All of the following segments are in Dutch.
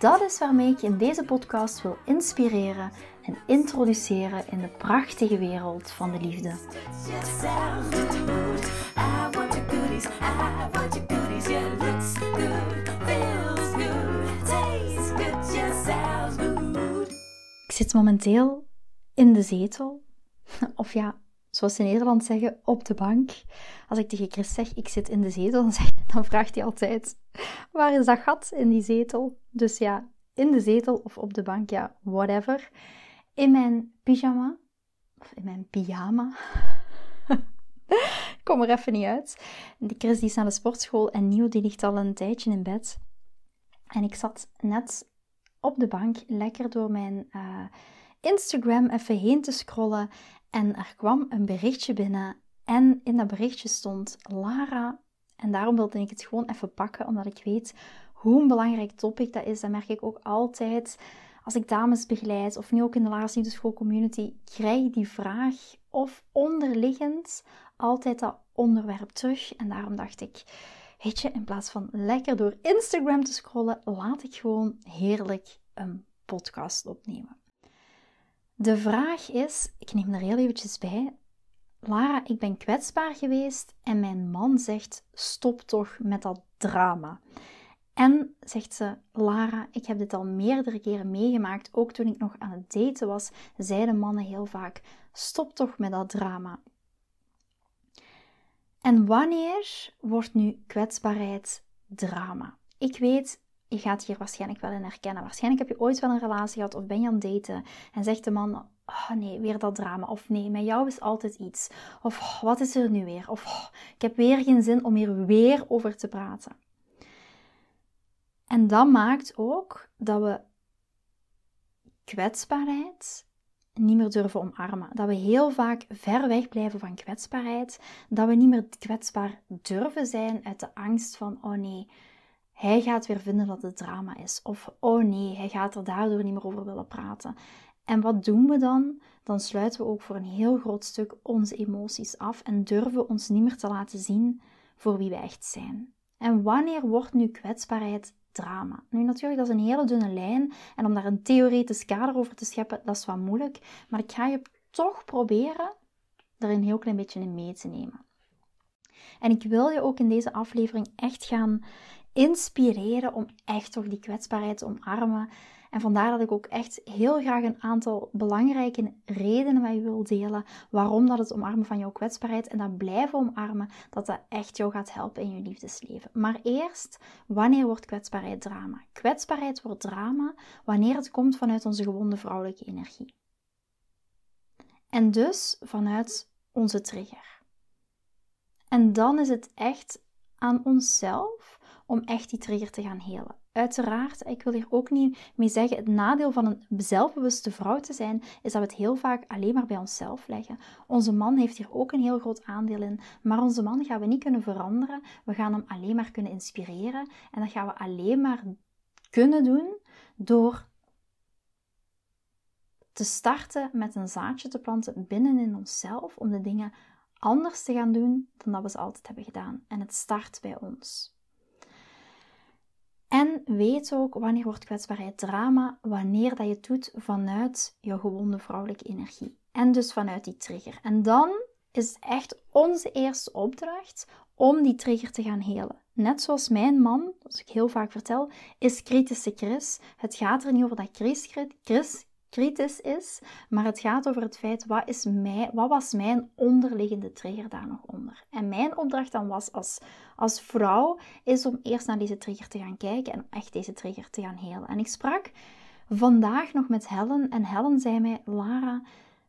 Dat is waarmee ik je in deze podcast wil inspireren en introduceren in de prachtige wereld van de liefde. Ik zit momenteel in de zetel. Of ja, zoals ze in Nederland zeggen, op de bank. Als ik tegen Chris zeg, ik zit in de zetel, dan, dan vraagt hij altijd, waar is dat gat in die zetel? Dus ja, in de zetel of op de bank, ja, whatever. In mijn pyjama, of in mijn pyjama. ik kom er even niet uit. Die Chris die is naar de sportschool en Nieuw die ligt al een tijdje in bed. En ik zat net op de bank lekker door mijn uh, Instagram even heen te scrollen. En er kwam een berichtje binnen. En in dat berichtje stond Lara. En daarom wilde ik het gewoon even pakken, omdat ik weet hoe een belangrijk topic dat is. Dat merk ik ook altijd als ik dames begeleid, of nu ook in de Lara's Liefdeschool community, krijg ik die vraag of onderliggend altijd dat onderwerp terug. En daarom dacht ik, weet je, in plaats van lekker door Instagram te scrollen, laat ik gewoon heerlijk een podcast opnemen. De vraag is, ik neem er heel eventjes bij, Lara, ik ben kwetsbaar geweest en mijn man zegt, stop toch met dat drama. En zegt ze, Lara, ik heb dit al meerdere keren meegemaakt. Ook toen ik nog aan het daten was, zeiden mannen heel vaak: stop toch met dat drama. En wanneer wordt nu kwetsbaarheid drama? Ik weet, je gaat hier waarschijnlijk wel in herkennen. Waarschijnlijk heb je ooit wel een relatie gehad of ben je aan het daten en zegt de man: Oh nee, weer dat drama. Of nee, met jou is altijd iets. Of oh, wat is er nu weer? Of oh, ik heb weer geen zin om hier weer over te praten. En dat maakt ook dat we kwetsbaarheid niet meer durven omarmen. Dat we heel vaak ver weg blijven van kwetsbaarheid. Dat we niet meer kwetsbaar durven zijn uit de angst van: oh nee, hij gaat weer vinden dat het drama is. Of oh nee, hij gaat er daardoor niet meer over willen praten. En wat doen we dan? Dan sluiten we ook voor een heel groot stuk onze emoties af en durven ons niet meer te laten zien voor wie we echt zijn. En wanneer wordt nu kwetsbaarheid drama. Nu natuurlijk, dat is een hele dunne lijn en om daar een theoretisch kader over te scheppen, dat is wat moeilijk. Maar ik ga je toch proberen er een heel klein beetje in mee te nemen. En ik wil je ook in deze aflevering echt gaan inspireren om echt toch die kwetsbaarheid te omarmen en vandaar dat ik ook echt heel graag een aantal belangrijke redenen met wil delen waarom dat het omarmen van jouw kwetsbaarheid en dat blijven omarmen, dat dat echt jou gaat helpen in je liefdesleven. Maar eerst, wanneer wordt kwetsbaarheid drama? Kwetsbaarheid wordt drama wanneer het komt vanuit onze gewonde vrouwelijke energie. En dus vanuit onze trigger. En dan is het echt aan onszelf om echt die trigger te gaan helen. Uiteraard, ik wil hier ook niet mee zeggen, het nadeel van een zelfbewuste vrouw te zijn, is dat we het heel vaak alleen maar bij onszelf leggen. Onze man heeft hier ook een heel groot aandeel in, maar onze man gaan we niet kunnen veranderen. We gaan hem alleen maar kunnen inspireren en dat gaan we alleen maar kunnen doen door te starten met een zaadje te planten binnenin onszelf, om de dingen anders te gaan doen dan dat we ze altijd hebben gedaan. En het start bij ons. En weet ook wanneer wordt kwetsbaarheid drama, wanneer dat je het doet vanuit je gewonde vrouwelijke energie. En dus vanuit die trigger. En dan is echt onze eerste opdracht om die trigger te gaan helen. Net zoals mijn man, zoals ik heel vaak vertel, is kritische Chris. Het gaat er niet over dat Chris, Chris kritisch is, maar het gaat over het feit wat, is mij, wat was mijn onderliggende trigger daar nog onder. En mijn opdracht dan was als, als vrouw is om eerst naar deze trigger te gaan kijken en echt deze trigger te gaan helen. En ik sprak vandaag nog met Helen en Helen zei mij, Lara,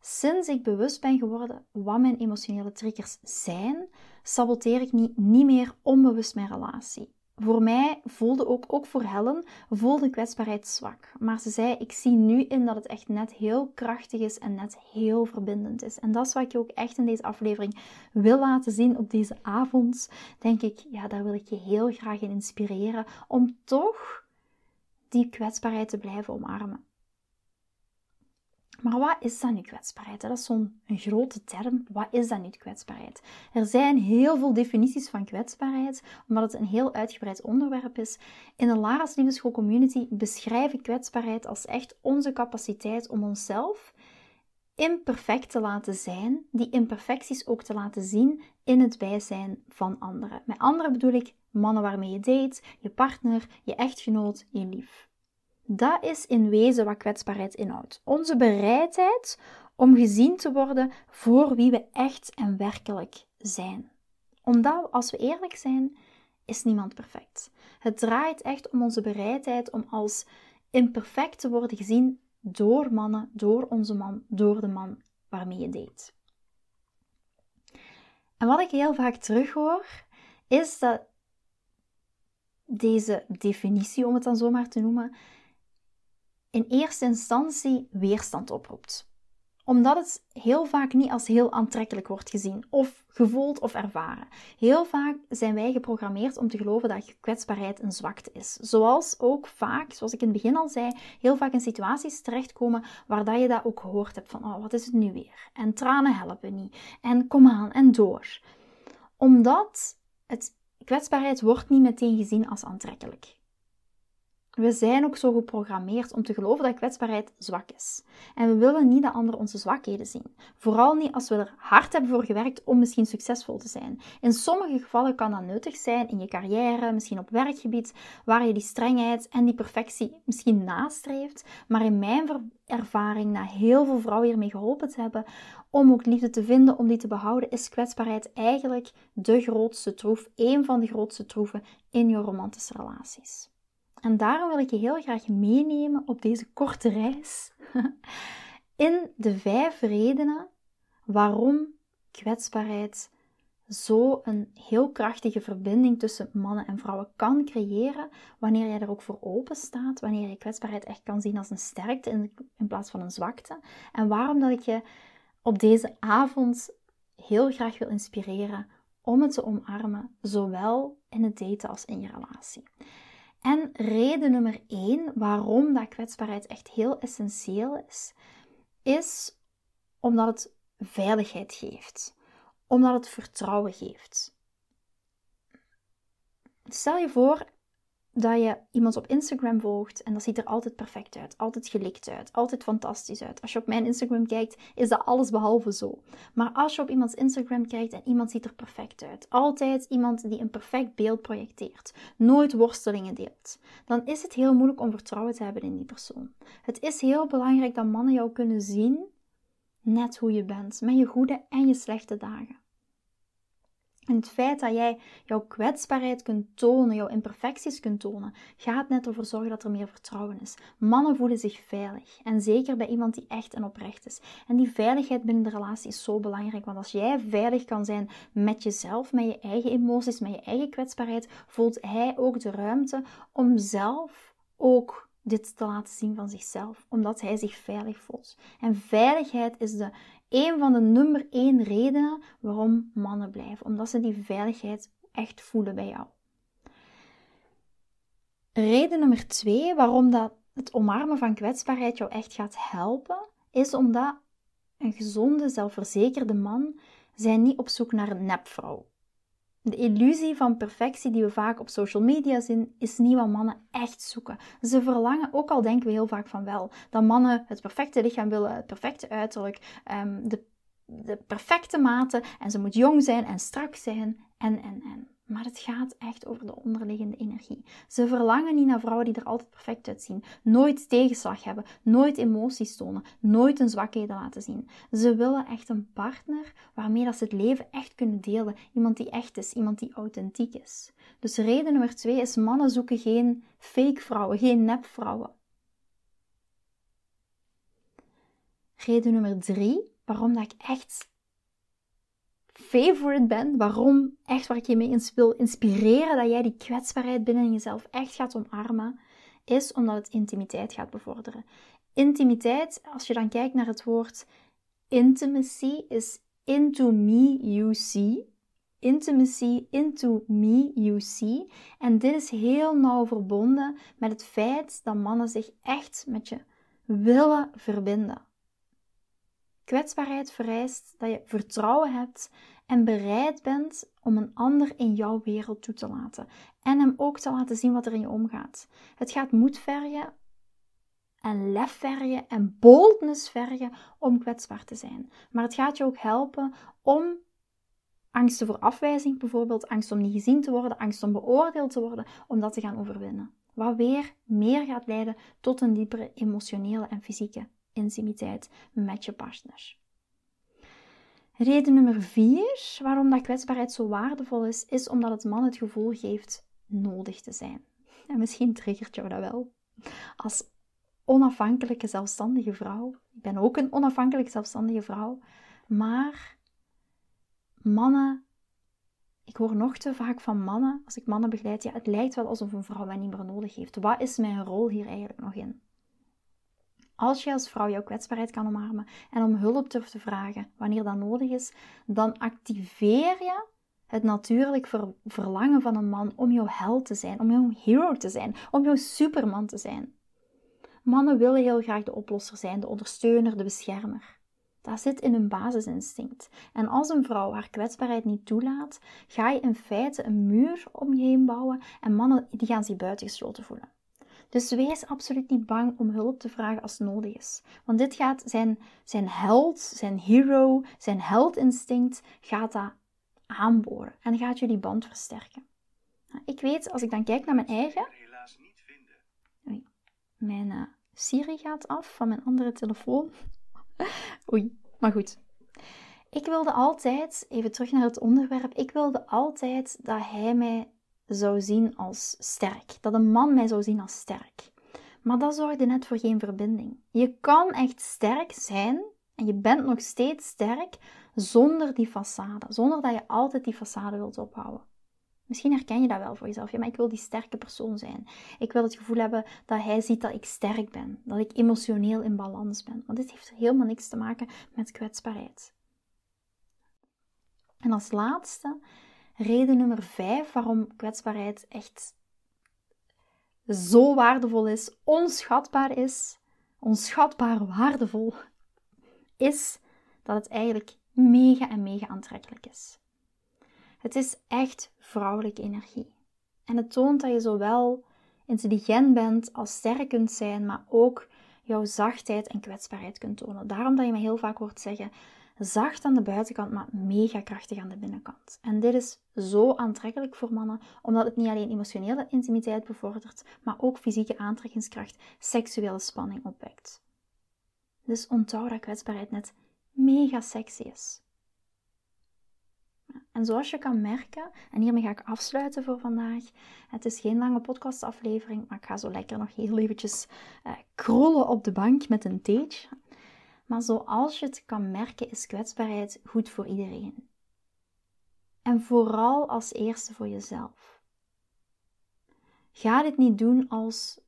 sinds ik bewust ben geworden wat mijn emotionele triggers zijn, saboteer ik niet, niet meer onbewust mijn relatie. Voor mij voelde ook, ook voor Helen, voelde kwetsbaarheid zwak. Maar ze zei, ik zie nu in dat het echt net heel krachtig is en net heel verbindend is. En dat is wat ik je ook echt in deze aflevering wil laten zien op deze avond. Denk ik, ja, daar wil ik je heel graag in inspireren om toch die kwetsbaarheid te blijven omarmen. Maar wat is dan nu kwetsbaarheid? Dat is zo'n grote term. Wat is dan nu kwetsbaarheid? Er zijn heel veel definities van kwetsbaarheid, omdat het een heel uitgebreid onderwerp is. In de Lara's Liefdeschool Community beschrijf ik kwetsbaarheid als echt onze capaciteit om onszelf imperfect te laten zijn, die imperfecties ook te laten zien in het bijzijn van anderen. Met anderen bedoel ik mannen waarmee je date, je partner, je echtgenoot, je lief. Dat is in wezen wat kwetsbaarheid inhoudt. Onze bereidheid om gezien te worden voor wie we echt en werkelijk zijn. Omdat, als we eerlijk zijn, is niemand perfect. Het draait echt om onze bereidheid om als imperfect te worden gezien door mannen, door onze man, door de man waarmee je date. En wat ik heel vaak terughoor, is dat deze definitie, om het dan zo maar te noemen, in eerste instantie weerstand oproept. Omdat het heel vaak niet als heel aantrekkelijk wordt gezien, of gevoeld of ervaren. Heel vaak zijn wij geprogrammeerd om te geloven dat kwetsbaarheid een zwakte is. Zoals ook vaak, zoals ik in het begin al zei, heel vaak in situaties terechtkomen waar dat je dat ook gehoord hebt van, oh, wat is het nu weer? En tranen helpen niet. En kom aan en door. Omdat het kwetsbaarheid wordt niet meteen gezien als aantrekkelijk. We zijn ook zo geprogrammeerd om te geloven dat kwetsbaarheid zwak is. En we willen niet dat anderen onze zwakheden zien. Vooral niet als we er hard hebben voor gewerkt om misschien succesvol te zijn. In sommige gevallen kan dat nuttig zijn in je carrière, misschien op werkgebied, waar je die strengheid en die perfectie misschien nastreeft. Maar in mijn ervaring, na heel veel vrouwen hiermee geholpen te hebben, om ook liefde te vinden, om die te behouden, is kwetsbaarheid eigenlijk de grootste troef, een van de grootste troeven in je romantische relaties. En daarom wil ik je heel graag meenemen op deze korte reis in de vijf redenen waarom kwetsbaarheid zo een heel krachtige verbinding tussen mannen en vrouwen kan creëren wanneer jij er ook voor open staat, wanneer je kwetsbaarheid echt kan zien als een sterkte in, plaats van een zwakte. En waarom dat ik je op deze avond heel graag wil inspireren om het te omarmen, zowel in het daten als in je relatie. En reden nummer één waarom dat kwetsbaarheid echt heel essentieel is, is omdat het veiligheid geeft. Omdat het vertrouwen geeft. Stel je voor, dat je iemand op Instagram volgt en dat ziet er altijd perfect uit, altijd gelikt uit, altijd fantastisch uit. Als je op mijn Instagram kijkt, is dat alles behalve zo. Maar als je op iemands Instagram kijkt en iemand ziet er perfect uit, altijd iemand die een perfect beeld projecteert, nooit worstelingen deelt, dan is het heel moeilijk om vertrouwen te hebben in die persoon. Het is heel belangrijk dat mannen jou kunnen zien, net hoe je bent, met je goede en je slechte dagen. En het feit dat jij jouw kwetsbaarheid kunt tonen, jouw imperfecties kunt tonen, gaat net ervoor zorgen dat er meer vertrouwen is. Mannen voelen zich veilig. En zeker bij iemand die echt en oprecht is. En die veiligheid binnen de relatie is zo belangrijk. Want als jij veilig kan zijn met jezelf, met je eigen emoties, met je eigen kwetsbaarheid, voelt hij ook de ruimte om zelf ook dit te laten zien van zichzelf, omdat hij zich veilig voelt. En veiligheid is de een van de nummer één redenen waarom mannen blijven. Omdat ze die veiligheid echt voelen bij jou. Reden nummer twee waarom dat het omarmen van kwetsbaarheid jou echt gaat helpen, is omdat een gezonde, zelfverzekerde man zijn niet op zoek naar een nepvrouw. De illusie van perfectie die we vaak op social media zien, is niet wat mannen echt zoeken. Ze verlangen, ook al denken we heel vaak van wel, dat mannen het perfecte lichaam willen, het perfecte uiterlijk, ehm, de, de perfecte mate en ze moet jong zijn en strak zijn en, en, en. Maar het gaat echt over de onderliggende energie. Ze verlangen niet naar vrouwen die er altijd perfect uitzien, nooit tegenslag hebben, nooit emoties tonen, nooit een zwakheden laten zien. Ze willen echt een partner waarmee dat ze het leven echt kunnen delen. Iemand die echt is, iemand die authentiek is. Dus reden nummer twee is: mannen zoeken geen fake vrouwen, geen nepvrouwen. Reden nummer drie, waarom dat ik echt favorite ben, waarom echt waar ik je mee wil inspireren dat jij die kwetsbaarheid binnen jezelf echt gaat omarmen, is omdat het intimiteit gaat bevorderen. Intimiteit, als je dan kijkt naar het woord intimacy, is into me you see. Intimacy, into me you see. En dit is heel nauw verbonden met het feit dat mannen zich echt met je willen verbinden. Kwetsbaarheid vereist dat je vertrouwen hebt en bereid bent om een ander in jouw wereld toe te laten. En hem ook te laten zien wat er in je omgaat. Het gaat moed vergen en lef vergen en boldness vergen om kwetsbaar te zijn. Maar het gaat je ook helpen om angsten voor afwijzing, bijvoorbeeld angst om niet gezien te worden, angst om beoordeeld te worden, om dat te gaan overwinnen. Wat weer meer gaat leiden tot een diepere emotionele en fysieke intimiteit met je partner. Reden nummer vier waarom dat kwetsbaarheid zo waardevol is, is omdat het man het gevoel geeft nodig te zijn. En misschien triggert jou dat wel. Als onafhankelijke zelfstandige vrouw, ik ben ook een onafhankelijke zelfstandige vrouw, maar mannen, ik hoor nog te vaak van mannen, als ik mannen begeleid, ja, het lijkt wel alsof een vrouw mij niet meer nodig heeft. Wat is mijn rol hier eigenlijk nog in? Als je als vrouw jouw kwetsbaarheid kan omarmen en om hulp durft te vragen wanneer dat nodig is, dan activeer je het natuurlijk verlangen van een man om jouw held te zijn, om jouw hero te zijn, om jouw superman te zijn. Mannen willen heel graag de oplosser zijn, de ondersteuner, de beschermer. Dat zit in hun basisinstinct. En als een vrouw haar kwetsbaarheid niet toelaat, ga je in feite een muur om je heen bouwen en mannen die gaan zich buitengesloten voelen. Dus wees absoluut niet bang om hulp te vragen als het nodig is. Want dit gaat zijn, zijn held, zijn hero, zijn heldinstinct gaat dat aanboren. En gaat jullie band versterken. Nou, ik weet, als ik dan kijk naar mijn eigen... Helaas niet vinden. Oei, mijn uh, Siri gaat af van mijn andere telefoon. Oei, maar goed. Ik wilde altijd, even terug naar het onderwerp, ik wilde altijd dat hij mij zou zien als sterk. Dat een man mij zou zien als sterk. Maar dat zorgde net voor geen verbinding. Je kan echt sterk zijn en je bent nog steeds sterk zonder die façade. Zonder dat je altijd die façade wilt ophouden. Misschien herken je dat wel voor jezelf. Ja, maar ik wil die sterke persoon zijn. Ik wil het gevoel hebben dat hij ziet dat ik sterk ben. Dat ik emotioneel in balans ben. Want dit heeft helemaal niks te maken met kwetsbaarheid. En als laatste reden nummer vijf waarom kwetsbaarheid echt zo waardevol is, onschatbaar is, onschatbaar waardevol, is dat het eigenlijk mega en mega aantrekkelijk is. Het is echt vrouwelijke energie. En het toont dat je zowel intelligent bent als sterk kunt zijn, maar ook jouw zachtheid en kwetsbaarheid kunt tonen. Daarom dat je me heel vaak hoort zeggen: zacht aan de buitenkant, maar mega krachtig aan de binnenkant. En dit is zo aantrekkelijk voor mannen, omdat het niet alleen emotionele intimiteit bevordert, maar ook fysieke aantrekkingskracht, seksuele spanning opwekt. Dus onthoud dat kwetsbaarheid net mega sexy is. En zoals je kan merken, en hiermee ga ik afsluiten voor vandaag. Het is geen lange podcastaflevering, maar ik ga zo lekker nog heel eventjes uh, krollen op de bank met een theetje. Maar zoals je het kan merken, is kwetsbaarheid goed voor iedereen. En vooral als eerste voor jezelf. Ga dit niet doen als: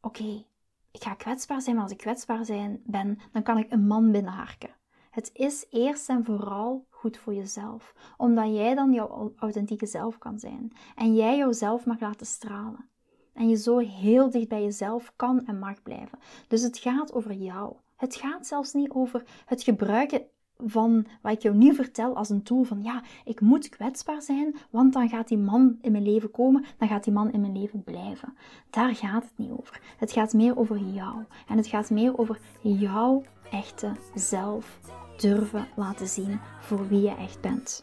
oké, ik ga kwetsbaar zijn, maar als ik kwetsbaar zijn ben, dan kan ik een man binnenharken. Het is eerst en vooral goed voor jezelf, omdat jij dan jouw authentieke zelf kan zijn en jij jouzelf mag laten stralen. En je zo heel dicht bij jezelf kan en mag blijven. Dus het gaat over jou. Het gaat zelfs niet over het gebruiken van wat ik jou nu vertel als een tool van ja, ik moet kwetsbaar zijn, want dan gaat die man in mijn leven komen, dan gaat die man in mijn leven blijven. Daar gaat het niet over. Het gaat meer over jou. En het gaat meer over jouw echte zelf durven laten zien voor wie je echt bent.